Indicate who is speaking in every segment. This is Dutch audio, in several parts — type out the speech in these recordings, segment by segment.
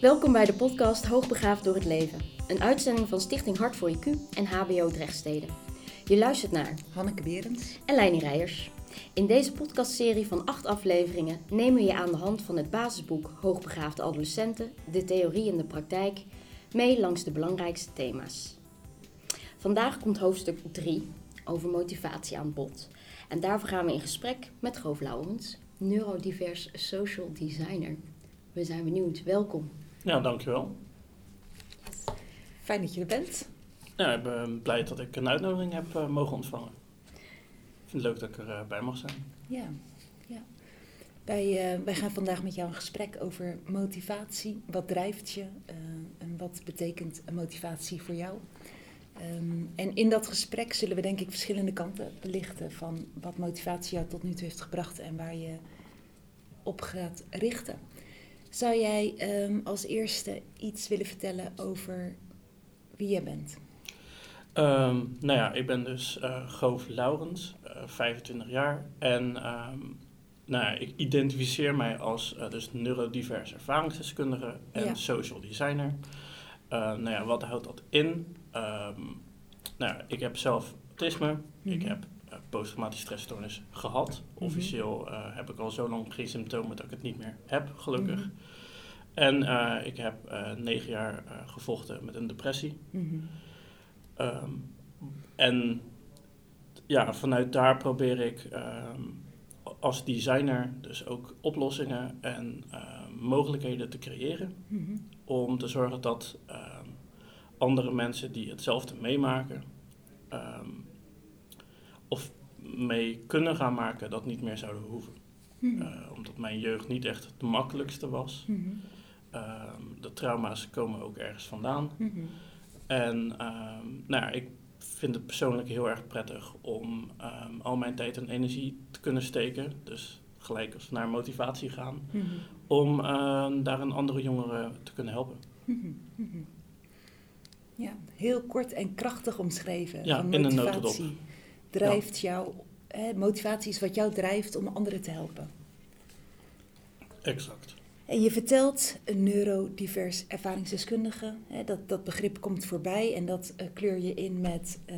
Speaker 1: Welkom bij de podcast Hoogbegaafd door het leven. Een uitzending van Stichting Hart voor IQ en HBO Drechtsteden. Je luistert naar
Speaker 2: Hanneke Berends
Speaker 1: en Leini Rijers. In deze podcastserie van acht afleveringen nemen we je aan de hand van het basisboek Hoogbegaafde adolescenten, de theorie en de praktijk, mee langs de belangrijkste thema's. Vandaag komt hoofdstuk 3 over motivatie aan bod. En daarvoor gaan we in gesprek met Goof Laurens, neurodivers social designer. We zijn benieuwd. Welkom.
Speaker 3: Ja, dankjewel.
Speaker 2: Fijn dat je er bent.
Speaker 3: Ja, ik ben blij dat ik een uitnodiging heb uh, mogen ontvangen. Ik vind het leuk dat ik erbij uh, mag zijn.
Speaker 2: Ja, ja. Wij, uh, wij gaan vandaag met jou een gesprek over motivatie. Wat drijft je en wat betekent motivatie voor jou? Um, en in dat gesprek zullen we denk ik verschillende kanten belichten van wat motivatie jou tot nu toe heeft gebracht en waar je op gaat richten. Zou jij um, als eerste iets willen vertellen over wie jij bent?
Speaker 3: Um, nou ja, ik ben dus uh, Goof Laurens, uh, 25 jaar. En um, nou ja, ik identificeer mij als uh, dus neurodivers ervaringsdeskundige en ja. social designer. Nou ja, wat houdt dat in? Nou ja, ik heb zelf autisme. Mm -hmm. Ik heb uh, posttraumatische stressstoornis gehad. Mm -hmm. Officieel uh, heb ik al zo lang geen symptomen dat ik het niet meer heb, gelukkig. Mm -hmm. En uh, ik heb negen jaar gevochten met een depressie. Um, en ja, vanuit daar probeer ik um, als designer dus ook oplossingen en mogelijkheden te creëren. Om te zorgen dat andere mensen die hetzelfde meemaken um, mee kunnen gaan maken, dat niet meer zouden hoeven. Mm -hmm. uh, omdat mijn jeugd niet echt de makkelijkste was. Mm -hmm. um, de trauma's komen ook ergens vandaan. Mm -hmm. En um, nou ja, ik vind het persoonlijk heel erg prettig om al mijn tijd en energie te kunnen steken. Dus gelijk als we naar motivatie gaan, om daar een andere jongeren te kunnen helpen.
Speaker 2: Ja, heel kort en krachtig omschreven.
Speaker 3: Ja, in een notendop.
Speaker 2: Drijft ja. jou, hè, motivatie is wat jou drijft om anderen te helpen.
Speaker 3: Exact.
Speaker 2: En je vertelt een neurodivers ervaringsdeskundige. Hè, dat, dat begrip komt voorbij en dat uh, kleur je in met uh,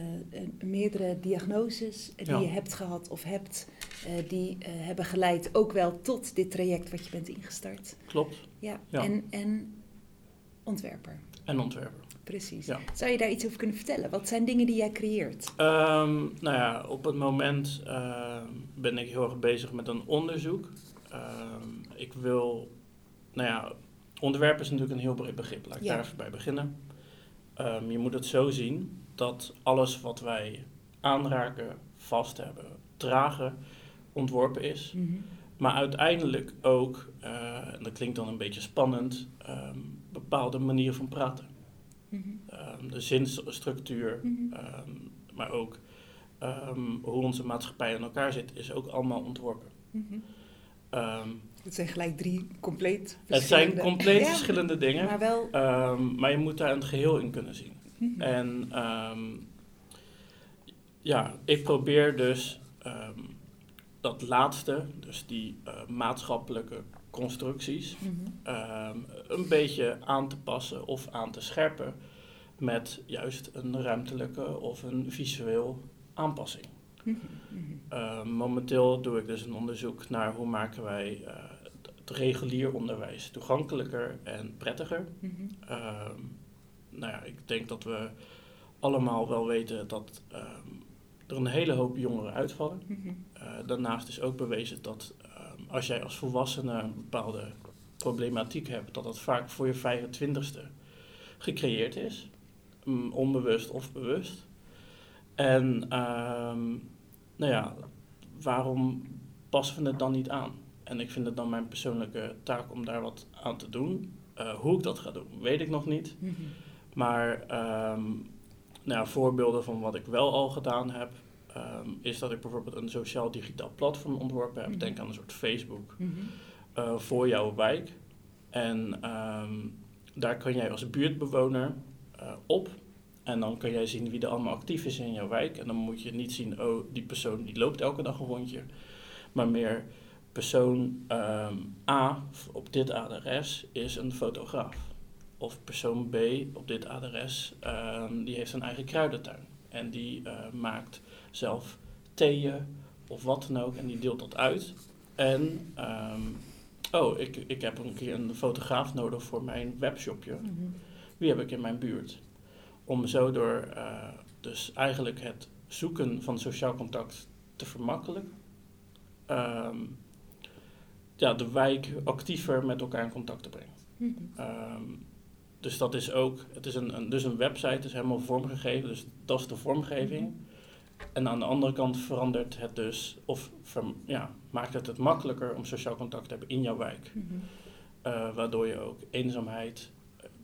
Speaker 2: meerdere diagnoses die ja. je hebt gehad of hebt. Uh, die hebben geleid ook wel tot dit traject wat je bent ingestart.
Speaker 3: Klopt.
Speaker 2: Ja, ja. En, en ontwerper.
Speaker 3: En ontwerper.
Speaker 2: Precies. Ja. Zou je daar iets over kunnen vertellen? Wat zijn dingen die jij creëert?
Speaker 3: Um, nou ja, op het moment uh, ben ik heel erg bezig met een onderzoek. Um, ik wil, nou ja, ontwerp is natuurlijk een heel breed begrip. Laat ik ja. daar even bij beginnen. Um, je moet het zo zien dat alles wat wij aanraken, vast hebben, dragen, ontworpen is. Mm -hmm. Maar uiteindelijk ook, uh, en dat klinkt dan een beetje spannend, bepaalde manieren van praten. Um, de zinsstructuur, mm -hmm. um, maar ook um, hoe onze maatschappij in elkaar zit, is ook allemaal ontworpen.
Speaker 2: Mm -hmm. het zijn gelijk drie compleet
Speaker 3: Het zijn compleet ja, verschillende dingen,
Speaker 2: maar, wel...
Speaker 3: maar je moet daar een geheel in kunnen zien. En ja, ik probeer dus dat laatste, dus die uh, maatschappelijke constructies mm -hmm. um, een beetje aan te passen of aan te scherpen met juist een ruimtelijke of een visueel aanpassing. Mm -hmm. uh, momenteel doe ik dus een onderzoek naar hoe maken wij uh, het regulier onderwijs toegankelijker en prettiger. Mm -hmm. nou ja, ik denk dat we allemaal wel weten dat um, er een hele hoop jongeren uitvallen. daarnaast is ook bewezen dat als jij als volwassene een bepaalde problematiek hebt, dat dat vaak voor je 25ste gecreëerd is, onbewust of bewust. En um, nou ja, waarom passen we het dan niet aan? En ik vind het dan mijn persoonlijke taak om daar wat aan te doen. Uh, hoe ik dat ga doen, weet ik nog niet. Mm -hmm. Maar um, nou ja, voorbeelden van wat ik wel al gedaan heb, um, is dat ik bijvoorbeeld een sociaal digitaal platform ontworpen heb. Mm -hmm. Denk aan een soort Facebook mm -hmm. uh, voor jouw wijk. En um, daar kan jij als buurtbewoner uh, op. En dan kan jij zien wie er allemaal actief is in jouw wijk. En dan moet je niet zien, oh, die persoon die loopt elke dag een rondje. Maar meer persoon um, A op dit adres is een fotograaf. of persoon B op dit adres, ehm, die heeft een eigen kruidentuin. En die eh, maakt zelf theeën of wat dan ook en die deelt dat uit. En, ehm, oh, ik, ik heb een keer een fotograaf nodig voor mijn webshopje.
Speaker 2: Mhm.
Speaker 3: Wie heb ik in mijn buurt? Om zo door eh, dus eigenlijk het zoeken van sociaal contact te vermakkelijken. ehm, ja, de wijk actiever met elkaar in contact te brengen.
Speaker 2: Mhm.
Speaker 3: Ehm, dus dat is ook, het is een, een, dus een website, is helemaal vormgegeven, dus dat is de vormgeving. En aan de andere kant verandert het dus, of ver- ja, maakt het het makkelijker om sociaal contact te hebben in jouw wijk.
Speaker 2: Mhm.
Speaker 3: Eh, waardoor je ook eenzaamheid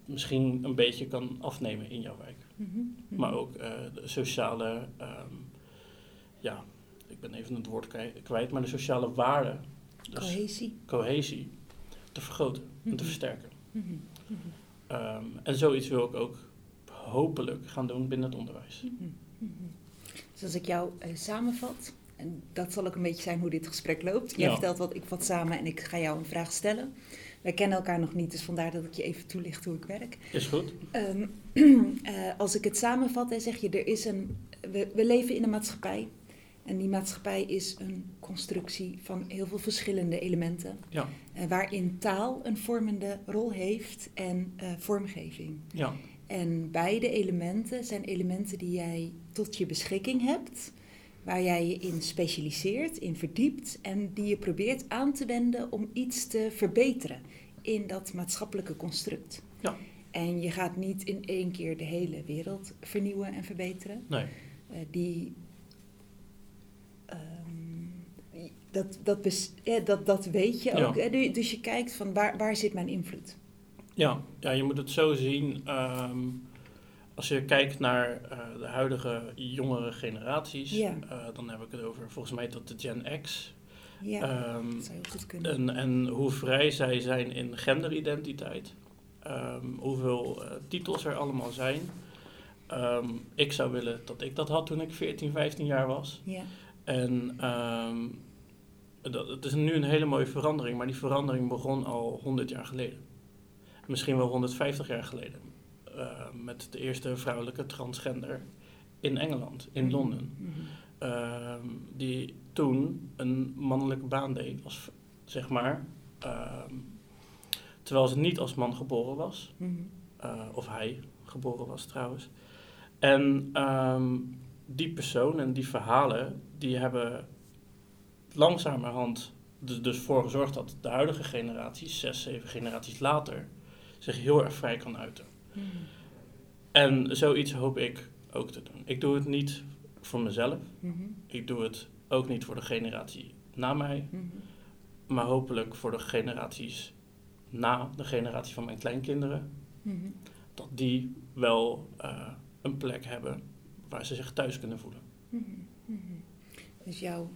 Speaker 3: misschien een beetje kan afnemen in jouw wijk.
Speaker 2: Mhm. Mhm.
Speaker 3: Maar ook eh, de sociale, ehm, ja, ik ben even het woord kwij- kwijt, maar de sociale waarde, dus
Speaker 2: Cohesie.
Speaker 3: cohesie, te vergroten en te
Speaker 2: Mhm.
Speaker 3: versterken. Ehm, en zoiets wil ik ook hopelijk gaan doen binnen het onderwijs.
Speaker 2: Dus als ik jou eh, samenvat, en dat zal ook een beetje zijn hoe dit gesprek loopt. Jij
Speaker 3: Ja.
Speaker 2: vertelt wat, ik vat samen en ik ga jou een vraag stellen. Wij kennen elkaar nog niet, dus vandaar dat ik je even toelicht hoe ik werk.
Speaker 3: Is goed?
Speaker 2: Ehm, eh, als ik het samenvat, dan zeg je, er is een, we, we leven in een maatschappij. En die maatschappij is een constructie van heel veel verschillende elementen.
Speaker 3: Ja.
Speaker 2: eh, waarin taal een vormende rol heeft en eh, vormgeving.
Speaker 3: Ja,
Speaker 2: En beide elementen zijn elementen die jij tot je beschikking hebt, waar jij je in specialiseert, in verdiept en die je probeert aan te wenden om iets te verbeteren in dat maatschappelijke construct.
Speaker 3: Ja.
Speaker 2: En je gaat niet in één keer de hele wereld vernieuwen en verbeteren.
Speaker 3: nee.
Speaker 2: Eh, die, ehm, dat, dat, ja, dat, dat weet je
Speaker 3: Ja.
Speaker 2: ook. hè. Du- Dus je kijkt van waar, waar zit mijn invloed?
Speaker 3: Ja, ja, je moet het zo zien. ehm, als je kijkt naar eh, de huidige jongere generaties, eh, dan heb ik het over volgens mij tot de Gen X.
Speaker 2: Ja,
Speaker 3: Ehm,
Speaker 2: dat zou heel goed kunnen.
Speaker 3: en, en hoe vrij zij zijn in genderidentiteit. Ehm, hoeveel eh, titels er allemaal zijn. Ehm, ik zou willen dat ik dat had toen ik 14, 15 jaar was.
Speaker 2: ja.
Speaker 3: En dat, het is nu een hele mooie verandering, maar die verandering begon al 100 jaar geleden. Misschien wel 150 jaar geleden. Eh, met de eerste vrouwelijke transgender in Engeland, in
Speaker 2: Mhm.
Speaker 3: Londen.
Speaker 2: Mhm.
Speaker 3: Ehm, die toen een mannelijke baan deed, als, zeg maar. ehm, terwijl ze niet als man geboren was.
Speaker 2: Mhm.
Speaker 3: Eh, of hij geboren was trouwens. En ehm, die persoon en die verhalen, die hebben langzamerhand er dus voor gezorgd dat de huidige generatie, zes, zeven generaties later, zich heel erg vrij kan uiten.
Speaker 2: Mhm.
Speaker 3: En zoiets hoop ik ook te doen. Ik doe het niet voor mezelf.
Speaker 2: Mhm.
Speaker 3: Ik doe het ook niet voor de generatie na mij,
Speaker 2: Mhm.
Speaker 3: maar hopelijk voor de generaties na de generatie van mijn kleinkinderen. Dat die wel eh, een plek hebben waar ze zich thuis kunnen voelen.
Speaker 2: Dus jouw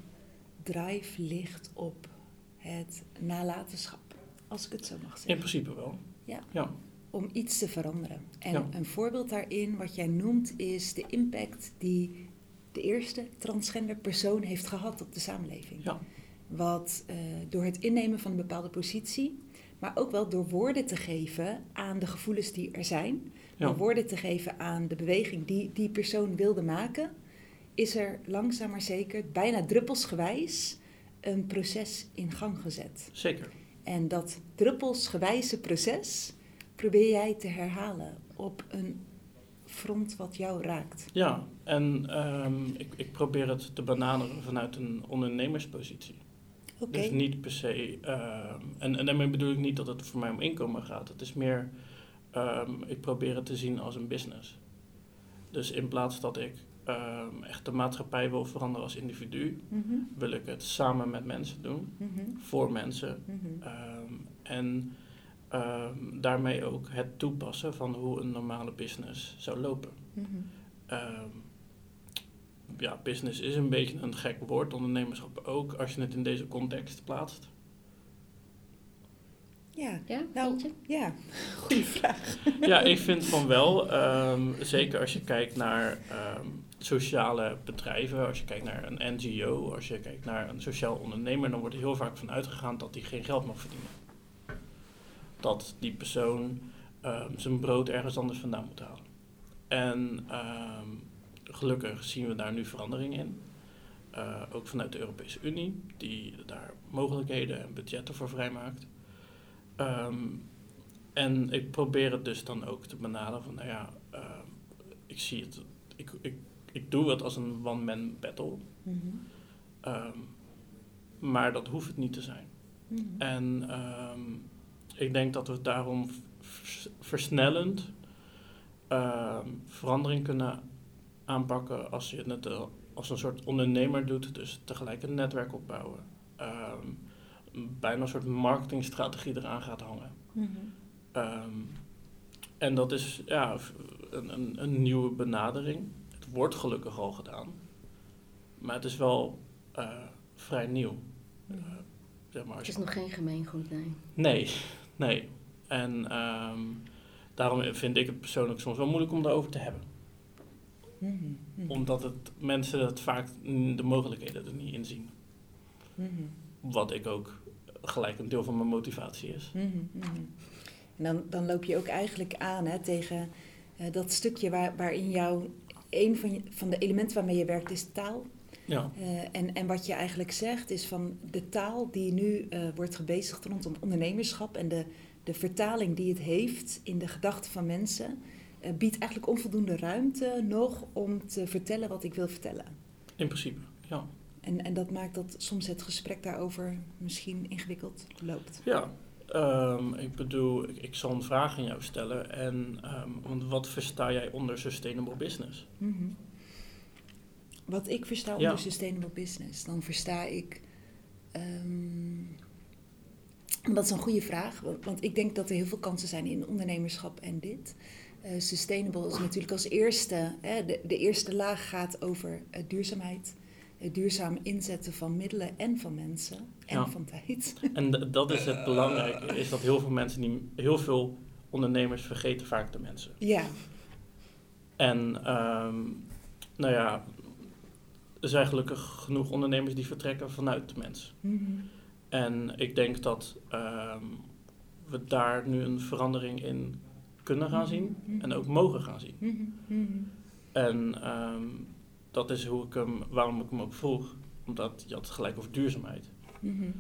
Speaker 2: drive ligt op het nalatenschap, als ik het zo mag
Speaker 3: In
Speaker 2: zeggen.
Speaker 3: principe wel.
Speaker 2: Ja.
Speaker 3: Ja,
Speaker 2: Om iets te veranderen. En
Speaker 3: Ja.
Speaker 2: een voorbeeld daarin, wat jij noemt, is de impact die de eerste transgender persoon heeft gehad op de samenleving.
Speaker 3: ja,
Speaker 2: Wat eh, door het innemen van een bepaalde positie, maar ook wel door woorden te geven aan de gevoelens die er zijn,
Speaker 3: ja.
Speaker 2: door woorden te geven aan de beweging die die persoon wilde maken, is er langzaam maar zeker, bijna druppelsgewijs, een proces in gang gezet.
Speaker 3: zeker.
Speaker 2: En dat druppelsgewijze proces probeer jij te herhalen op een front wat jou raakt.
Speaker 3: Ja, en ehm, ik, ik probeer het te benaderen vanuit een ondernemerspositie.
Speaker 2: Oké.
Speaker 3: Dus niet per se, ehm, en, en daarmee bedoel ik niet dat het voor mij om inkomen gaat. Het is meer, ehm, ik probeer het te zien als een business. Dus in plaats dat ik echt de maatschappij wil veranderen als individu,
Speaker 2: Mhm,
Speaker 3: wil ik het samen met mensen doen,
Speaker 2: mhm,
Speaker 3: voor mensen.
Speaker 2: mhm.
Speaker 3: En ehm, daarmee ook het toepassen van hoe een normale business zou lopen.
Speaker 2: Mhm.
Speaker 3: Ehm, ja, business is een beetje een gek woord, ondernemerschap ook, als je het in deze context plaatst.
Speaker 2: Ja,
Speaker 1: Ja,
Speaker 2: Nou,
Speaker 1: vind je?
Speaker 2: ja, goede vraag.
Speaker 3: Ja, ik vind van wel, ehm, zeker als je kijkt naar ehm, sociale bedrijven, als je kijkt naar een NGO, als je kijkt naar een sociaal ondernemer, dan wordt er heel vaak van uitgegaan dat die geen geld mag verdienen. Dat die persoon ehm, zijn brood ergens anders vandaan moet halen. En ehm, gelukkig zien we daar nu verandering in. Eh, ook vanuit de Europese Unie, die daar mogelijkheden en budgetten voor vrijmaakt. Ehm, en ik probeer het dus dan ook te benaderen van, nou ja, ehm, ik zie het, ik, ik, ik doe het als een one-man battle.
Speaker 2: Mhm.
Speaker 3: Maar dat hoeft het niet te zijn.
Speaker 2: Mhm.
Speaker 3: En ik denk dat we daarom vers- versnellend ehm, verandering kunnen aanpakken als je het eh, als een soort ondernemer doet. Dus tegelijk een netwerk opbouwen. Ehm, bijna een soort marketingstrategie eraan gaat hangen.
Speaker 2: Mhm.
Speaker 3: Ehm, en dat is ja, een, een, een nieuwe benadering. Het wordt gelukkig al gedaan. Maar het is wel eh, vrij nieuw. Eh, zeg maar,
Speaker 1: Het is nog geen gemeengoed, nee.
Speaker 3: Nee, nee. En ehm, daarom vind ik het persoonlijk soms wel moeilijk om daarover te hebben.
Speaker 2: Mhm. Mhm.
Speaker 3: Omdat het, mensen het vaak mm, de mogelijkheden er niet in zien.
Speaker 2: Mhm.
Speaker 3: Wat ik ook gelijk een deel van mijn motivatie is.
Speaker 2: Mhm, mhm. En dan, dan loop je ook eigenlijk aan hè, tegen eh, dat stukje waar, waarin jou een van, je, van de elementen waarmee je werkt is taal.
Speaker 3: Ja,
Speaker 2: Eh, en, en wat je eigenlijk zegt is van de taal die nu eh, wordt gebezigd rondom ondernemerschap en de, de vertaling die het heeft in de gedachten van mensen, eh, biedt eigenlijk onvoldoende ruimte nog om te vertellen wat ik wil vertellen.
Speaker 3: in principe. Ja,
Speaker 2: En, en dat maakt dat soms het gesprek daarover misschien ingewikkeld loopt.
Speaker 3: ja. Ehm, ik bedoel, ik, ik zal een vraag aan jou stellen. En ehm, want wat versta jij onder sustainable business?
Speaker 2: Mhm. Wat ik versta
Speaker 3: Ja.
Speaker 2: onder sustainable business, dan versta ik. ehm, dat is een goede vraag, want, ik denk dat er heel veel kansen zijn in ondernemerschap en dit. Eh, sustainable is natuurlijk als eerste, hè, de, de eerste laag gaat over eh, duurzaamheid. Het duurzaam inzetten van middelen en van mensen en
Speaker 3: Ja.
Speaker 2: van tijd.
Speaker 3: En dat is het belangrijke, is dat heel veel mensen, die, heel veel ondernemers vergeten vaak de mensen.
Speaker 2: Ja,
Speaker 3: En ehm, nou ja, er zijn gelukkig genoeg ondernemers die vertrekken vanuit de mens.
Speaker 2: Mhm.
Speaker 3: En ik denk dat ehm, we daar nu een verandering in kunnen gaan zien
Speaker 2: Mhm.
Speaker 3: en ook mogen gaan zien.
Speaker 2: Mhm. Mhm.
Speaker 3: En ehm, dat is hoe ik hem, waarom ik hem ook vroeg, omdat je had het gelijk over duurzaamheid.
Speaker 2: Mhm.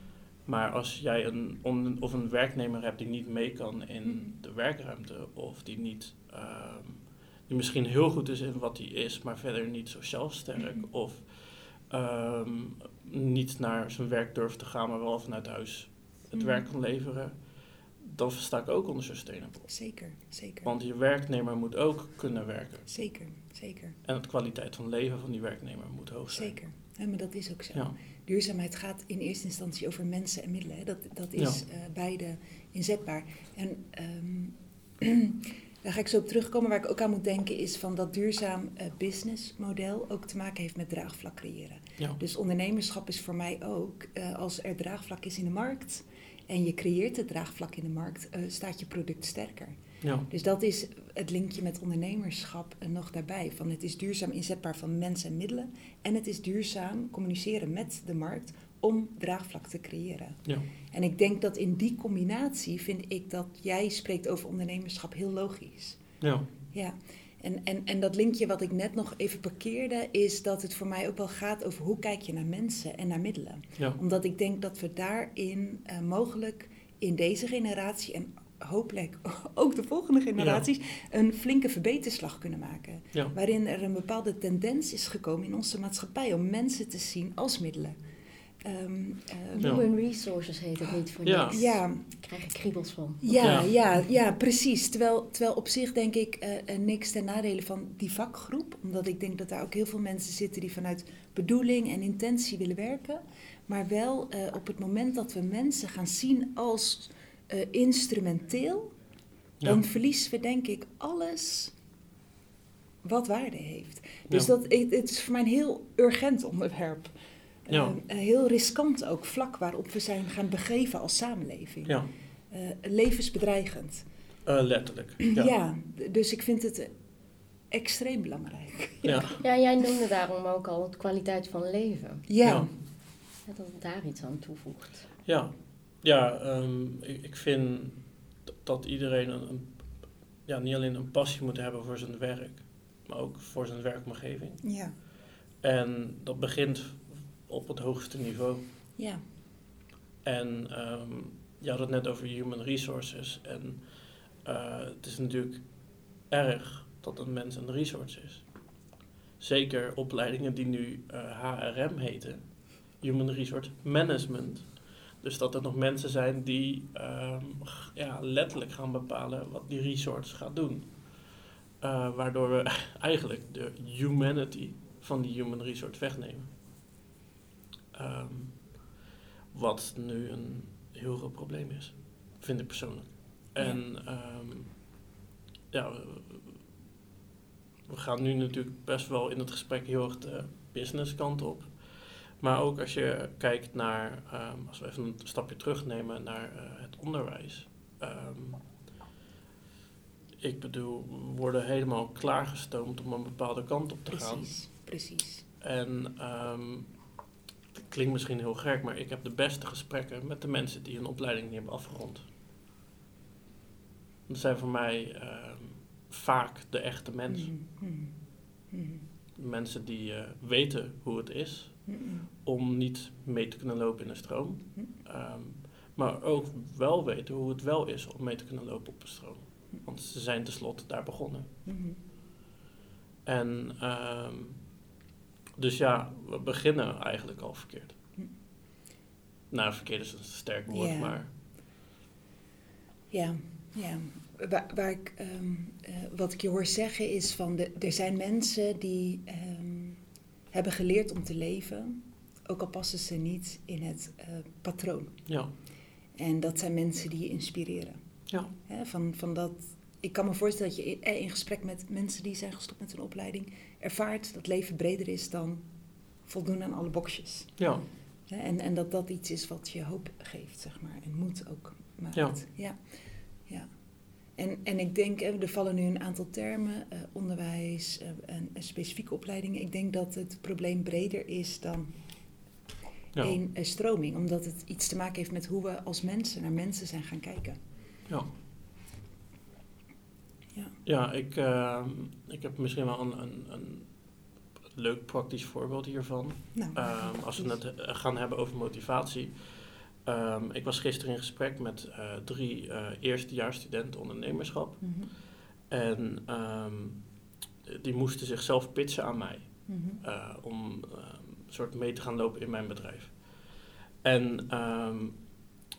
Speaker 3: Maar als jij een, on- of een werknemer hebt die niet mee kan in
Speaker 2: Mhm.
Speaker 3: de werkruimte, of die niet, ehm, die misschien heel goed is in wat hij is, maar verder niet sociaal sterk,
Speaker 2: Mhm.
Speaker 3: of ehm, niet naar zijn werk durft te gaan, maar wel vanuit huis het werk kan leveren, dan versta ik ook onder sustainable.
Speaker 2: Zeker, zeker.
Speaker 3: Want je werknemer moet ook kunnen werken.
Speaker 2: Zeker, zeker,
Speaker 3: En de kwaliteit van leven van die werknemer moet hoog zijn.
Speaker 2: zeker. Ja, maar dat is ook zo.
Speaker 3: Ja,
Speaker 2: Duurzaamheid gaat in eerste instantie over mensen en middelen. Hè. Dat, dat is eh, beide inzetbaar. En ehm, daar ga ik zo op terugkomen. Waar ik ook aan moet denken is van dat duurzaam eh, businessmodel ook te maken heeft met draagvlak creëren.
Speaker 3: ja,
Speaker 2: Dus ondernemerschap is voor mij ook, eh, als er draagvlak is in de markt en je creëert het draagvlak in de markt, eh, staat je product sterker.
Speaker 3: ja,
Speaker 2: Dus dat is het linkje met ondernemerschap nog daarbij. Van het is duurzaam inzetbaar van mensen en middelen. En het is duurzaam communiceren met de markt om draagvlak te creëren.
Speaker 3: ja,
Speaker 2: En ik denk dat in die combinatie vind ik dat jij spreekt over ondernemerschap heel logisch.
Speaker 3: ja,
Speaker 2: Ja, en, en, en dat linkje wat ik net nog even parkeerde, is dat het voor mij ook wel gaat over hoe kijk je naar mensen en naar middelen.
Speaker 3: ja,
Speaker 2: Omdat ik denk dat we daarin eh, mogelijk in deze generatie en hopelijk ook de volgende generaties een flinke verbeterslag kunnen maken.
Speaker 3: ja,
Speaker 2: Waarin er een bepaalde tendens is gekomen in onze maatschappij om mensen te zien als middelen. Ehm, ehm,
Speaker 3: Ja.
Speaker 1: Human resources heet het niet voor
Speaker 3: Ja.
Speaker 1: niks.
Speaker 2: ja,
Speaker 1: Daar krijg ik kriebels van.
Speaker 2: ja,
Speaker 3: Ja.
Speaker 2: ja, ja, precies. Terwijl, terwijl op zich denk ik eh, eh, niks ten nadele van die vakgroep. Omdat ik denk dat daar ook heel veel mensen zitten die vanuit bedoeling en intentie willen werken. Maar wel eh, op het moment dat we mensen gaan zien als eh, instrumenteel,
Speaker 3: ja.
Speaker 2: dan verliezen we denk ik alles wat waarde heeft. Dus
Speaker 3: Ja.
Speaker 2: dat, het, het is voor mij een heel urgent onderwerp.
Speaker 3: Ja.
Speaker 2: Eh, heel riskant ook, vlak waarop we zijn gaan begeven als samenleving.
Speaker 3: ja.
Speaker 2: Eh, levensbedreigend.
Speaker 3: Eh, letterlijk.
Speaker 2: Ja. Dus ik vind het extreem belangrijk.
Speaker 3: Ja.
Speaker 1: Ja, jij noemde daarom ook al het kwaliteit van leven.
Speaker 2: Ja,
Speaker 3: Ja.
Speaker 1: Ja, Dat het daar iets aan toevoegt.
Speaker 3: Ja, ja ehm, ik, ik vind dat iedereen een, een ja, niet alleen een passie moet hebben voor zijn werk, maar ook voor zijn werkomgeving.
Speaker 2: Ja.
Speaker 3: En dat begint op het hoogste niveau.
Speaker 2: Ja.
Speaker 3: En ehm, je had het net over human resources. En eh, het is natuurlijk erg dat een mens een resource is. Zeker opleidingen die nu HRM heten, Human Resource Management. Dus dat er nog mensen zijn die ehm, ja, letterlijk gaan bepalen wat die resource gaat doen. Uh, waardoor we eigenlijk de humanity van die human resource wegnemen. Um, wat nu een heel groot probleem is, vind ik persoonlijk. En ja, um, ja we gaan nu natuurlijk best wel in het gesprek heel erg de business kant op. Maar ook als je kijkt naar, um, als we even een stapje terugnemen naar uh, het onderwijs. Um, ik bedoel, we worden helemaal klaargestoomd om een bepaalde kant op te
Speaker 2: precies,
Speaker 3: gaan.
Speaker 2: Precies, precies.
Speaker 3: En um, klinkt misschien heel gek, maar ik heb de beste gesprekken met de mensen die een opleiding niet hebben afgerond. Dat zijn voor mij vaak de echte mensen. Mm -hmm. Mm -hmm. Mensen die uh, weten hoe het is mm om niet mee te kunnen lopen in de stroom. Um, maar ook wel weten hoe het wel is om mee te kunnen lopen op de stroom. Want ze zijn tenslotte daar begonnen. En um, dus ja, we beginnen eigenlijk al verkeerd. Nou, verkeerd is een sterk woord,
Speaker 2: Ja.
Speaker 3: maar
Speaker 2: Ja, ja. Waar, waar ik, ehm, eh, wat ik je hoor zeggen is van, de, er zijn mensen die ehm, hebben geleerd om te leven, ook al passen ze niet in het eh, patroon.
Speaker 3: ja.
Speaker 2: En dat zijn mensen die je inspireren.
Speaker 3: Ja,
Speaker 2: Hè, van, van dat, ik kan me voorstellen dat je in, eh, in gesprek met mensen die zijn gestopt met een opleiding ervaart dat leven breder is dan voldoen aan alle boxjes.
Speaker 3: ja,
Speaker 2: En, en dat dat iets is wat je hoop geeft, zeg maar. En moed ook maakt.
Speaker 3: Ja.
Speaker 2: ja. ja. En, en ik denk, er vallen nu een aantal termen, eh, onderwijs eh, en, en specifieke opleidingen. Ik denk dat het probleem breder is dan
Speaker 3: ja.
Speaker 2: één eh, stroming. Omdat het iets te maken heeft met hoe we als mensen naar mensen zijn gaan kijken.
Speaker 3: ja.
Speaker 2: Ja.
Speaker 3: Ik, ehm, ik heb misschien wel een, een, een leuk praktisch voorbeeld hiervan.
Speaker 2: Nou,
Speaker 3: Ehm, als we het eh, gaan hebben over motivatie. Ehm, ik was gisteren in gesprek met eh, drie eh eerstejaarsstudenten ondernemerschap.
Speaker 2: Mhm,
Speaker 3: En die moesten zichzelf pitchen aan mij.
Speaker 2: mhm,
Speaker 3: om een soort mee te gaan lopen in mijn bedrijf. En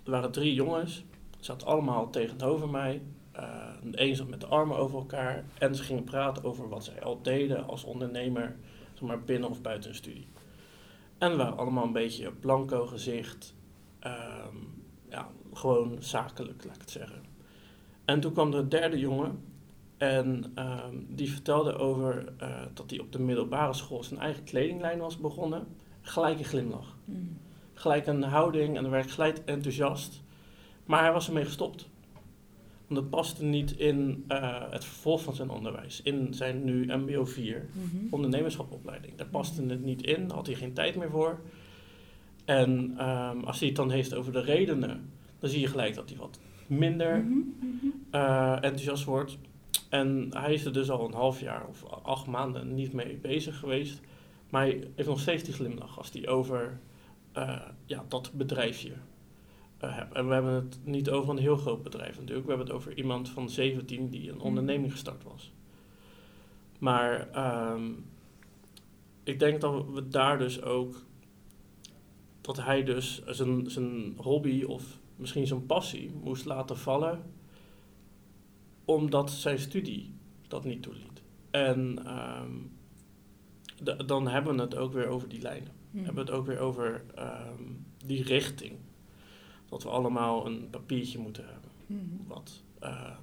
Speaker 3: er waren drie jongens, ze zaten allemaal tegenover mij. Eh, de een zat met de armen over elkaar en ze gingen praten over wat zij al deden als ondernemer, zeg maar binnen of buiten een studie. En we waren allemaal een beetje blanco gezicht, ehm, ja, gewoon zakelijk, laat ik het zeggen. En toen kwam er een derde jongen en ehm, die vertelde over eh, dat hij op de middelbare school zijn eigen kledinglijn was begonnen. Gelijk een glimlach.
Speaker 2: mhm.
Speaker 3: Gelijk een houding en werd gelijk enthousiast. Maar hij was ermee gestopt. Want het paste niet in eh, het vervolg van zijn onderwijs. In zijn nu MBO 4
Speaker 2: Mhm.
Speaker 3: ondernemerschapopleiding. Daar paste het niet in, daar had hij geen tijd meer voor. En ehm, als hij het dan heeft over de redenen, dan zie je gelijk dat hij wat minder
Speaker 2: Mhm, mhm.
Speaker 3: eh, enthousiast wordt. En hij is er dus al een half jaar of acht maanden niet mee bezig geweest. Maar hij heeft nog steeds die glimlach als hij over eh, ja, dat bedrijfje eh, hebt. En we hebben het niet over een heel groot bedrijf natuurlijk. We hebben het over iemand van 17 die een onderneming gestart was. Maar ehm, ik denk dat we daar dus ook... Dat hij dus zijn, zijn hobby of misschien zijn passie moest laten vallen omdat zijn studie dat niet toeliet. En ehm, dan hebben we het ook weer over die lijnen.
Speaker 2: Mhm.
Speaker 3: Hebben we het ook weer over ehm, die richting. Dat we allemaal een papiertje moeten hebben.
Speaker 2: Mhm.
Speaker 3: Wat eh,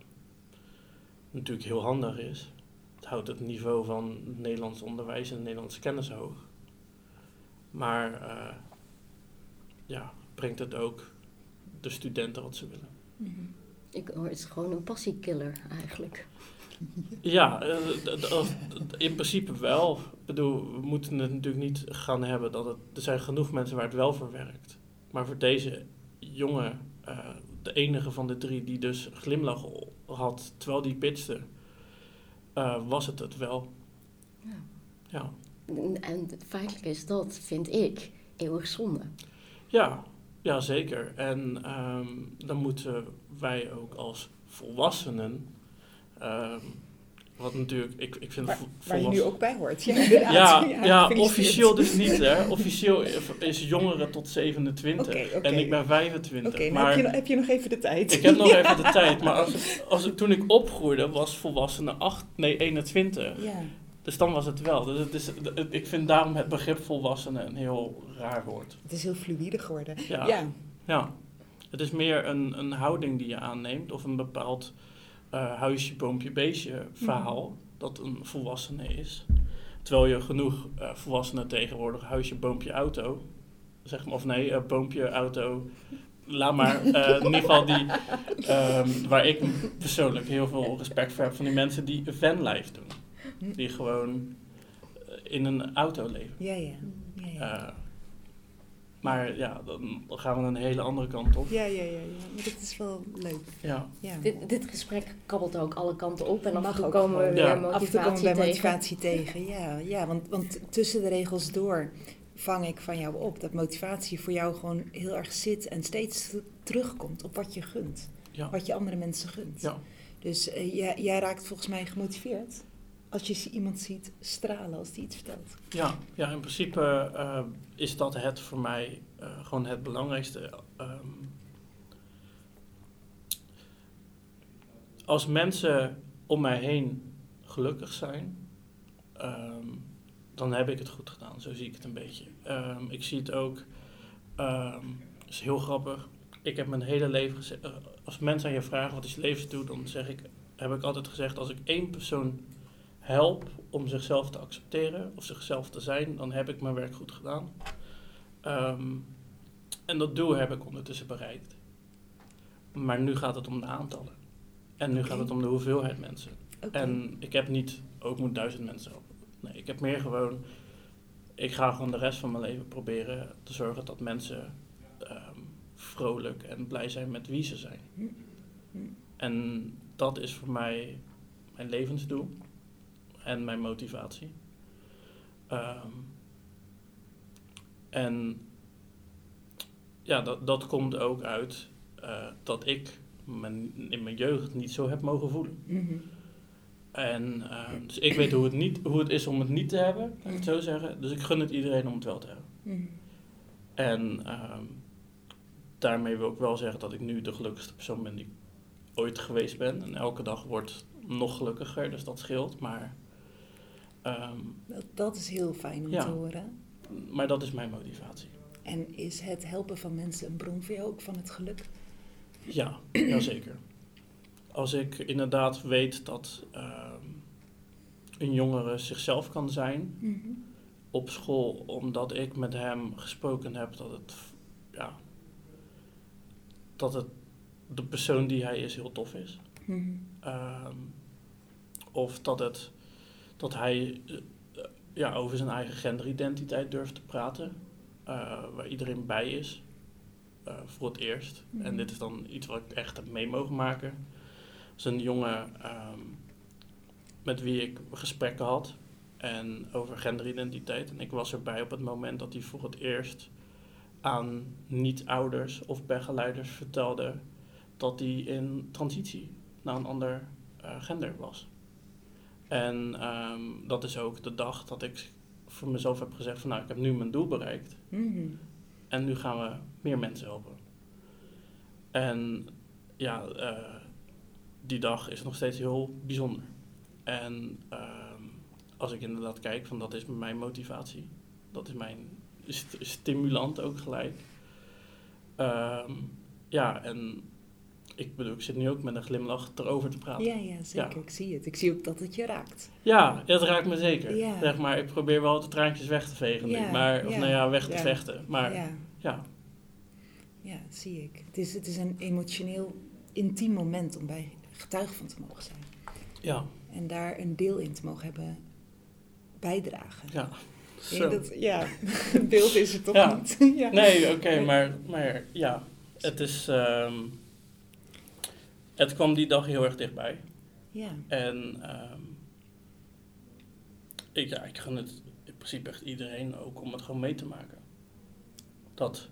Speaker 3: natuurlijk heel handig is. Het houdt het niveau van het Nederlands onderwijs en Nederlandse kennis hoog. Maar eh, ja, brengt het ook de studenten wat ze willen.
Speaker 2: Mhm.
Speaker 1: Ik hoor, het is gewoon een passiekiller eigenlijk.
Speaker 3: Ja, eh, in principe wel. Ik bedoel, we moeten het natuurlijk niet gaan hebben dat het... Er zijn genoeg mensen waar het wel voor werkt. Maar voor deze jongen, eh, de enige van de drie die dus glimlach had terwijl die pitchte, eh, was het het wel.
Speaker 1: Ja.
Speaker 3: Ja.
Speaker 1: En- feitelijk is dat, vind ik, eeuwig zonde.
Speaker 3: Ja, ja zeker. En ehm, dan moeten wij ook als volwassenen, ehm, wat natuurlijk, ik, ik vind
Speaker 2: Waar, waar je nu ook bij hoort. Ja.
Speaker 3: Ja, officieel dus niet hè. Officieel is jongeren tot 27
Speaker 2: Oké, oké.
Speaker 3: en ik ben 25.
Speaker 2: Oké, nou
Speaker 3: maar
Speaker 2: heb, je, heb je nog even de tijd.
Speaker 3: ik heb nog even de tijd. Maar als, als ik, toen ik opgroeide was volwassenen 8, nee 21.
Speaker 2: Ja,
Speaker 3: Dus dan was het wel. Dus het is, het- ik vind daarom het begrip volwassenen een heel raar woord.
Speaker 2: het is heel fluïde geworden.
Speaker 3: Ja.
Speaker 2: ja.
Speaker 3: Ja, het is meer een, een houding die je aanneemt of een bepaald eh, huisje, boompje, beestje verhaal dat een volwassene is. Terwijl je genoeg eh, volwassenen tegenwoordig, huisje, boompje, auto, zeg maar, of nee, eh, boompje, auto, laat maar, in ieder geval die, ehm, waar ik persoonlijk heel veel respect voor heb van die mensen die vanlife doen. Die gewoon in een auto leven.
Speaker 2: Ja, ja. ja, ja.
Speaker 3: Maar ja, dan gaan we een hele andere kant op.
Speaker 2: ja, ja, ja, ja. Maar dat is wel leuk.
Speaker 3: Ja,
Speaker 2: Ja.
Speaker 1: Dit, dit gesprek kabbelt ook alle kanten op en af
Speaker 2: Mag
Speaker 1: en toe
Speaker 2: ook
Speaker 1: komen we weer
Speaker 3: Ja.
Speaker 1: motivatie
Speaker 2: Af en toe komen we bij
Speaker 1: tegen.
Speaker 2: motivatie tegen. Ja, ja want, want tussen de regels door vang ik van jou op dat motivatie voor jou gewoon heel erg zit en steeds terugkomt op wat je gunt.
Speaker 3: ja,
Speaker 2: Wat je andere mensen gunt.
Speaker 3: ja,
Speaker 2: Dus eh, jij, jij raakt volgens mij gemotiveerd als je iemand ziet stralen als die iets vertelt.
Speaker 3: ja, ja, in principe eh, is dat het voor mij eh, gewoon het belangrijkste. Ehm, als mensen om mij heen gelukkig zijn, ehm, dan heb ik het goed gedaan. Zo zie ik het een beetje. Ehm, ik zie het ook, is heel grappig. Ik heb mijn hele leven gezegd, eh, als mensen aan je vragen wat is levensdoel, dan zeg ik, heb ik altijd gezegd, als ik één persoon help om zichzelf te accepteren of zichzelf te zijn, dan heb ik mijn werk goed gedaan. Ehm, en dat doel heb ik ondertussen bereikt. Maar nu gaat het om de aantallen. En nu gaat het om de hoeveelheid mensen. En ik heb niet, ook moet duizend mensen helpen. Nee, ik heb meer gewoon, ik ga gewoon de rest van mijn leven proberen te zorgen dat mensen ehm, vrolijk en blij zijn met wie ze zijn.
Speaker 2: Hm. Hm.
Speaker 3: En dat is voor mij mijn levensdoel en mijn motivatie. Ehm, en ja, dat, dat komt ook uit eh, dat ik mijn, in mijn jeugd niet zo heb mogen voelen.
Speaker 2: Mhm.
Speaker 3: En ehm, dus ik weet hoe het, niet, hoe het is om het niet te hebben, laat ik het zo zeggen. Dus ik gun het iedereen om het wel te hebben.
Speaker 2: Mhm.
Speaker 3: En ehm, daarmee wil ik wel zeggen dat ik nu de gelukkigste persoon ben die ik ooit geweest ben. En elke dag wordt nog gelukkiger, dus dat scheelt. Maar, ehm,
Speaker 2: Dat, dat is heel fijn om
Speaker 3: Ja.
Speaker 2: te horen.
Speaker 3: maar dat is mijn motivatie.
Speaker 2: En is het helpen van mensen een bron voor jou ook van het geluk?
Speaker 3: Ja, jazeker. Als ik inderdaad weet dat ehm, een jongere zichzelf kan zijn
Speaker 2: Mhm.
Speaker 3: op school, omdat ik met hem gesproken heb dat het, ja, dat het de persoon die hij is heel tof is.
Speaker 2: Mhm.
Speaker 3: Ehm, of dat, het, dat hij eh, eh, ja, over zijn eigen genderidentiteit durft te praten, eh, waar iedereen bij is, voor het eerst.
Speaker 2: Mhm.
Speaker 3: En dit is dan iets wat ik echt heb mee mogen maken. Dat is een jongen ehm, met wie ik gesprekken had en over genderidentiteit. En ik was erbij op het moment dat hij voor het eerst aan niet-ouders of begeleiders vertelde dat hij in transitie naar een ander gender was. En ehm, dat is ook de dag dat ik voor mezelf heb gezegd van nou, ik heb nu mijn doel bereikt.
Speaker 2: Mhm.
Speaker 3: En nu gaan we meer mensen helpen. En ja, eh, die dag is nog steeds heel bijzonder. En ehm, als ik inderdaad kijk, van dat is mijn motivatie. Dat is mijn st- stimulant ook gelijk. Ehm, ja, en ik bedoel, ik zit nu ook met een glimlach erover te praten.
Speaker 2: Ja, ja, zeker.
Speaker 3: Ja.
Speaker 2: Ik zie het. Ik zie ook dat het je raakt.
Speaker 3: Ja, dat raakt me zeker.
Speaker 2: Ja.
Speaker 3: Zeg maar, ik probeer wel de traantjes weg te vegen nu. Maar, of nou ja, weg te vechten. Maar
Speaker 2: ja,
Speaker 3: ja,
Speaker 2: ja, zie ik. Het is, het is een emotioneel intiem moment om bij getuige van te mogen zijn.
Speaker 3: ja,
Speaker 2: En daar een deel in te mogen hebben bijdragen.
Speaker 3: ja. Zo.
Speaker 2: dat, ja, het beeld is er toch niet. ja.
Speaker 3: Nee, oké, maar, maar ja, het is. ehm, het kwam die dag heel erg dichtbij.
Speaker 2: Ja.
Speaker 3: En ehm, ik, ja, ik gun het in principe echt iedereen ook om het gewoon mee te maken. Dat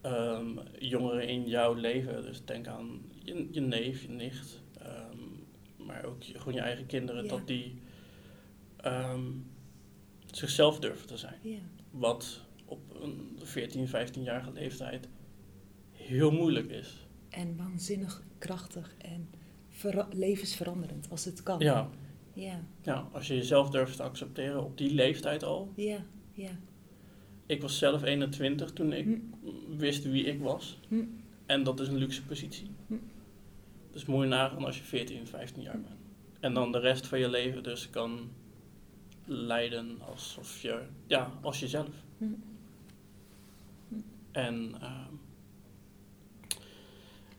Speaker 3: ehm, jongeren in jouw leven, dus denk aan je, je neef, je nicht, ehm, maar ook je, gewoon je eigen kinderen,
Speaker 2: Ja.
Speaker 3: dat die zichzelf durven te zijn.
Speaker 2: ja.
Speaker 3: Wat op een 14, 15-jarige leeftijd heel moeilijk is.
Speaker 2: En waanzinnig krachtig en vera- levensveranderend als het kan.
Speaker 3: Ja,
Speaker 2: Ja,
Speaker 3: ja, als je jezelf durft te accepteren op die leeftijd al.
Speaker 2: ja, ja.
Speaker 3: Ik was zelf 21 toen ik
Speaker 2: Hm.
Speaker 3: wist wie ik was.
Speaker 2: Hm.
Speaker 3: En dat is een luxe positie.
Speaker 2: Hm.
Speaker 3: Dus moet je nagaan als je 14, 15 jaar bent. En dan de rest van je leven dus kan leiden alsof je, ja, als jezelf.
Speaker 2: Hm.
Speaker 3: En ehm,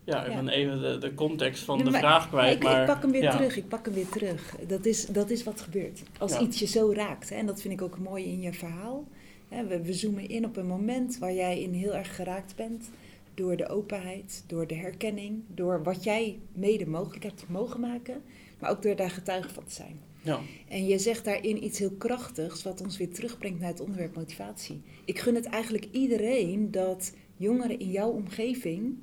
Speaker 3: ja, ik ben even de, de context van
Speaker 2: Nee,
Speaker 3: de vraag kwijt.
Speaker 2: ik,
Speaker 3: maar,
Speaker 2: ik pak hem weer terug, ik pak hem weer terug. Dat is, dat is wat gebeurt. Als iets je zo raakt. Hè, en dat vind ik ook mooi in je verhaal. Hè, we, we zoomen in op een moment waar jij in heel erg geraakt bent. Door de openheid, door de herkenning, door wat jij mede mogelijk hebt mogen maken. Maar ook door daar getuige van te zijn.
Speaker 3: Ja,
Speaker 2: En je zegt daarin iets heel krachtigs, wat ons weer terugbrengt naar het onderwerp motivatie. Ik gun het eigenlijk iedereen dat jongeren in jouw omgeving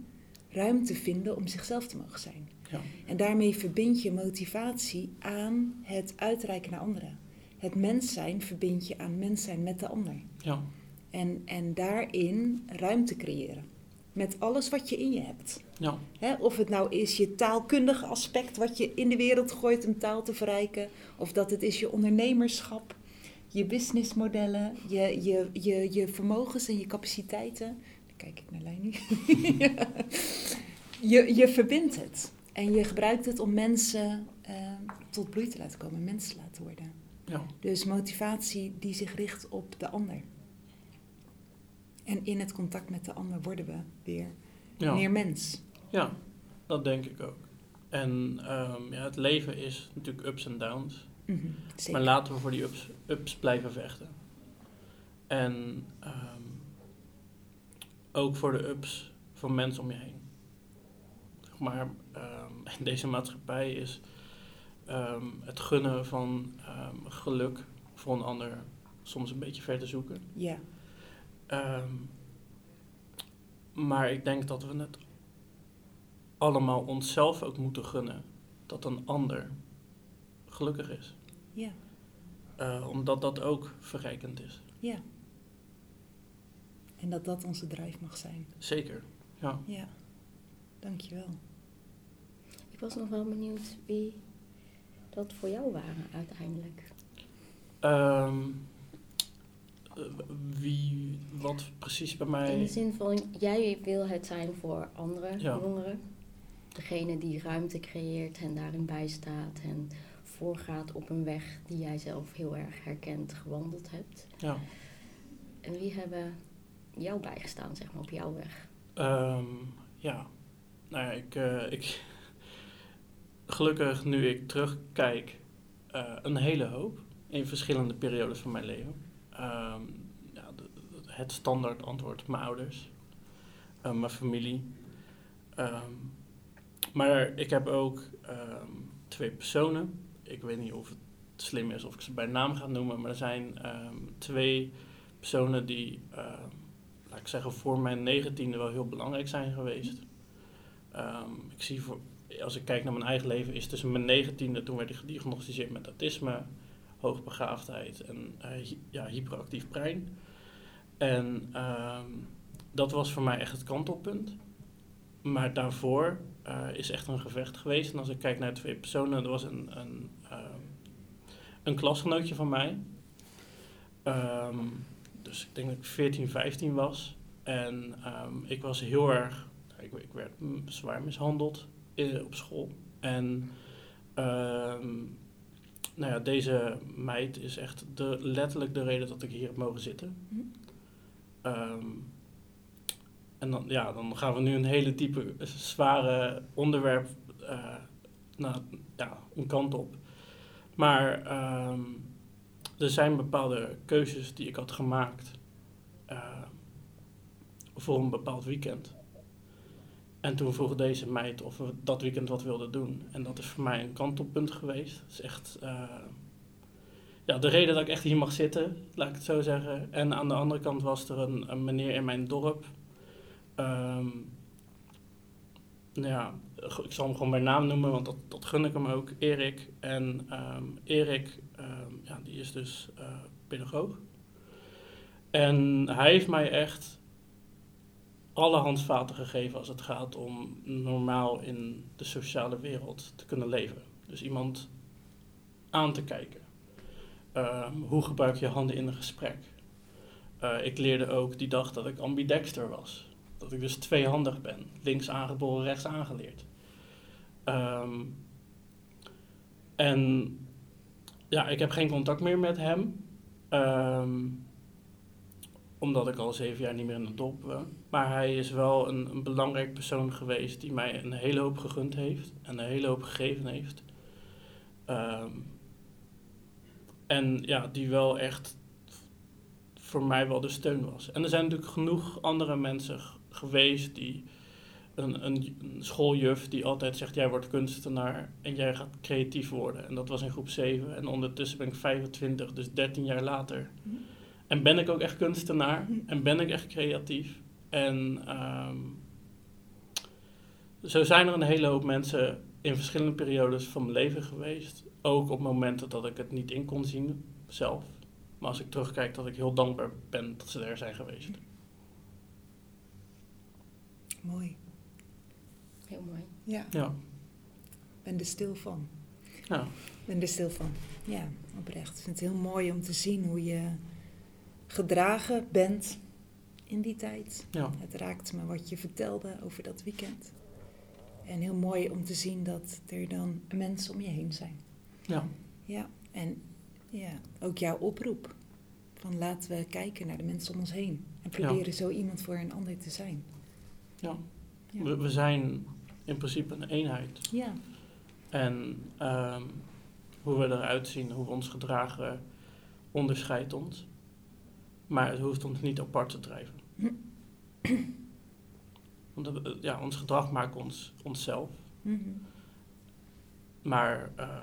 Speaker 2: ruimte vinden om zichzelf te mogen zijn.
Speaker 3: ja,
Speaker 2: En daarmee verbind je motivatie aan het uitreiken naar anderen. Het mens zijn verbind je aan mens zijn met de ander.
Speaker 3: ja,
Speaker 2: En, en daarin ruimte creëren. Met alles wat je in je hebt.
Speaker 3: ja,
Speaker 2: of het nou is je taalkundige aspect wat je in de wereld gooit om taal te verrijken. Of dat het is je ondernemerschap, je businessmodellen, je, je, je, je vermogens en je capaciteiten. Kijk ik naar Leini. Je, je verbindt het. En je gebruikt het om mensen eh, tot bloei te laten komen, mensen te laten worden.
Speaker 3: ja,
Speaker 2: Dus motivatie die zich richt op de ander. En in het contact met de ander worden we weer
Speaker 3: ja.
Speaker 2: meer mens.
Speaker 3: Ja, dat denk ik ook. En ehm, ja, het leven is natuurlijk ups en downs.
Speaker 2: Mhm, zeker.
Speaker 3: Maar laten we voor die ups, ups blijven vechten. En ehm, ook voor de ups van mensen om je heen. Maar ehm, in deze maatschappij is ehm, het gunnen van ehm, geluk voor een ander soms een beetje ver te zoeken.
Speaker 2: Ja,
Speaker 3: maar ik denk dat we het allemaal onszelf ook moeten gunnen dat een ander gelukkig is.
Speaker 2: ja,
Speaker 3: Eh, omdat dat ook verrijkend is.
Speaker 2: ja. En dat dat onze drive mag zijn.
Speaker 3: Zeker. Ja.
Speaker 2: Ja, dankjewel.
Speaker 1: Ik was nog wel benieuwd wie dat voor jou waren uiteindelijk.
Speaker 3: Ehm, eh, wie, wat precies bij mij.
Speaker 1: In de zin van, jij wil het zijn voor andere
Speaker 3: Ja.
Speaker 1: jongeren. Degene die ruimte creëert en daarin bijstaat en voorgaat op een weg die jij zelf heel erg herkend gewandeld hebt.
Speaker 3: Ja.
Speaker 1: En wie hebben jou bijgestaan, zeg maar, op jouw weg?
Speaker 3: Ehm, ja. Nou ja, ik, eh, ik. Gelukkig nu ik terugkijk, eh, een hele hoop in verschillende periodes van mijn leven. Ehm, de- het standaard antwoord: mijn ouders, eh, mijn familie. Ehm, maar ik heb ook twee personen. Ik weet niet of het slim is of ik ze bij naam ga noemen, maar er zijn twee personen die, laat ik zeggen, voor mijn negentiende wel heel belangrijk zijn geweest. Ehm, ik zie voor, als ik kijk naar mijn eigen leven, is tussen mijn negentiende, toen werd ik gediagnosticeerd met autisme, hoogbegaafdheid en eh, ja, hyperactief brein. En ehm, dat was voor mij echt het kantelpunt. Maar daarvoor eh, is echt een gevecht geweest. En als ik kijk naar twee personen, er was een, een, ehm, een klasgenootje van mij. Dus ik denk dat ik 14, 15 was. En ehm, ik was heel erg, ik, ik werd zwaar mishandeld in, op school. En ehm, nou ja, deze meid is echt de, letterlijk de reden dat ik hier heb mogen zitten.
Speaker 2: Hm.
Speaker 3: Ehm, en dan, ja, dan gaan we nu een hele diepe, zware onderwerp eh naar ja, een kant op. Maar ehm, er zijn bepaalde keuzes die ik had gemaakt eh, voor een bepaald weekend. En toen vroeg deze meid of we dat weekend wat wilden doen. En dat is voor mij een kantelpunt geweest. Dat is echt uh, ja, de reden dat ik echt hier mag zitten, laat ik het zo zeggen. En aan de andere kant was er een, een meneer in mijn dorp. Um, ja, ik zal hem gewoon bij naam noemen, want dat, dat gun ik hem ook. Erik. En um, Erik, ja, die is dus uh, pedagoog. En hij heeft mij echt alle handvaten gegeven als het gaat om normaal in de sociale wereld te kunnen leven. Dus iemand aan te kijken. Um, hoe gebruik je handen in een gesprek? Uh, ik leerde ook die dag dat ik ambidexter was. Dat ik dus tweehandig ben. Links aangeboren, rechts aangeleerd. Um, en ja, ik heb geen contact meer met hem. Um, omdat ik al zeven jaar niet meer in de dorp woon. Maar hij is wel een, een, belangrijk persoon geweest die mij een hele hoop gegund heeft en een hele hoop gegeven heeft. Um, en ja, die wel echt voor mij wel de steun was. En er zijn natuurlijk genoeg andere mensen geweest die. Een, een, schooljuf die altijd zegt: Jij wordt kunstenaar en jij gaat creatief worden. En dat was in groep 7. En ondertussen ben ik 25, dus 13 jaar later. Mhm. En ben ik ook echt kunstenaar mhm. en ben ik echt creatief. En um, zo zijn er een hele hoop mensen in verschillende periodes van mijn leven geweest. Ook op momenten dat ik het niet in kon zien zelf. Maar als ik terugkijk, dat ik heel dankbaar ben dat ze er zijn geweest.
Speaker 2: Mooi.
Speaker 1: Heel mooi.
Speaker 2: Ja.
Speaker 3: ja.
Speaker 2: Ben er stil van.
Speaker 3: Ja.
Speaker 2: Ben er stil van. Ja, oprecht. Ik vind het heel mooi om te zien hoe je gedragen bent in die tijd.
Speaker 3: Ja.
Speaker 2: Het raakt me wat je vertelde over dat weekend. En heel mooi om te zien dat er dan mensen om je heen zijn.
Speaker 3: Ja.
Speaker 2: Ja, en ja, ook jouw oproep. Van laten we kijken naar de mensen om ons heen. En proberen ja. zo iemand voor een ander te zijn.
Speaker 3: Ja, ja. We, we, zijn in principe een eenheid.
Speaker 2: Ja.
Speaker 3: En um, hoe we eruit zien, hoe we ons gedragen, onderscheidt ons. Maar het hoeft ons niet apart te drijven. Want ja, ons gedrag maakt ons onszelf.
Speaker 2: Mm -hmm.
Speaker 3: Maar uh,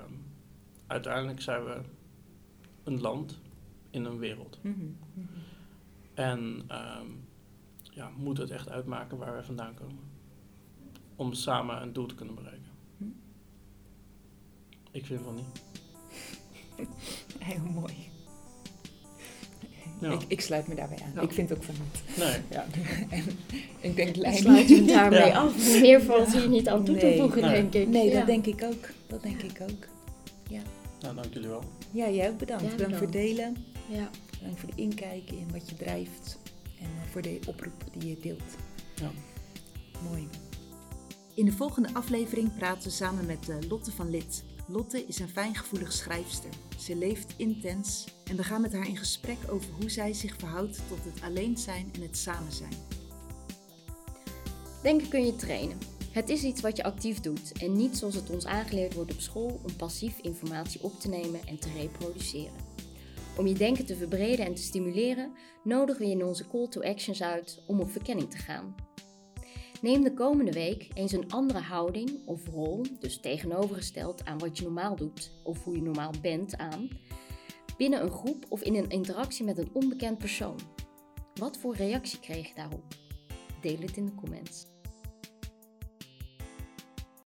Speaker 3: uiteindelijk zijn we een land in een wereld.
Speaker 2: Mm -hmm.
Speaker 3: En uh, ja, moet het echt uitmaken waar we vandaan komen. Om samen een doel te kunnen bereiken. Ik vind van niet.
Speaker 2: Heel mooi.
Speaker 3: Ja.
Speaker 2: Ik, ik, sluit me daarbij aan.
Speaker 3: Ja.
Speaker 2: Ik vind ook van niet.
Speaker 3: Nee.
Speaker 2: Ja. en ik denk,
Speaker 1: Dan
Speaker 2: Lijn...
Speaker 1: sluit je daarmee
Speaker 3: Ja.
Speaker 1: af. Meer valt hier niet aan toe te voegen,
Speaker 3: Nee.
Speaker 1: denk ik.
Speaker 2: Nee,
Speaker 1: Ja.
Speaker 2: dat denk ik ook. Dat denk ik ook.
Speaker 3: Nou, dank jullie wel.
Speaker 2: Ja, jij ook bedankt.
Speaker 1: Ja,
Speaker 2: bedankt voor het delen.
Speaker 1: Ja.
Speaker 2: Bedankt voor de inkijk in wat je drijft. En eh, voor de oproep die je deelt.
Speaker 3: Ja.
Speaker 2: Mooi. In de volgende aflevering praten we samen met eh, Lotte van Lid. Lotte is een fijngevoelig schrijfster. Ze leeft intens en we gaan met haar in gesprek over hoe zij zich verhoudt tot het alleen zijn en het samen zijn.
Speaker 1: Denken kun je trainen. Het is iets wat je actief doet en niet zoals het ons aangeleerd wordt op school om passief informatie op te nemen en te reproduceren. Om je denken te verbreden en te stimuleren, nodigen we je in onze call to actions uit om op verkenning te gaan. Neem de komende week eens een andere houding of rol, dus tegenovergesteld aan wat je normaal doet of hoe je normaal bent aan, binnen een groep of in een interactie met een onbekend persoon. Wat voor reactie kreeg je daarop? Deel het in de comments.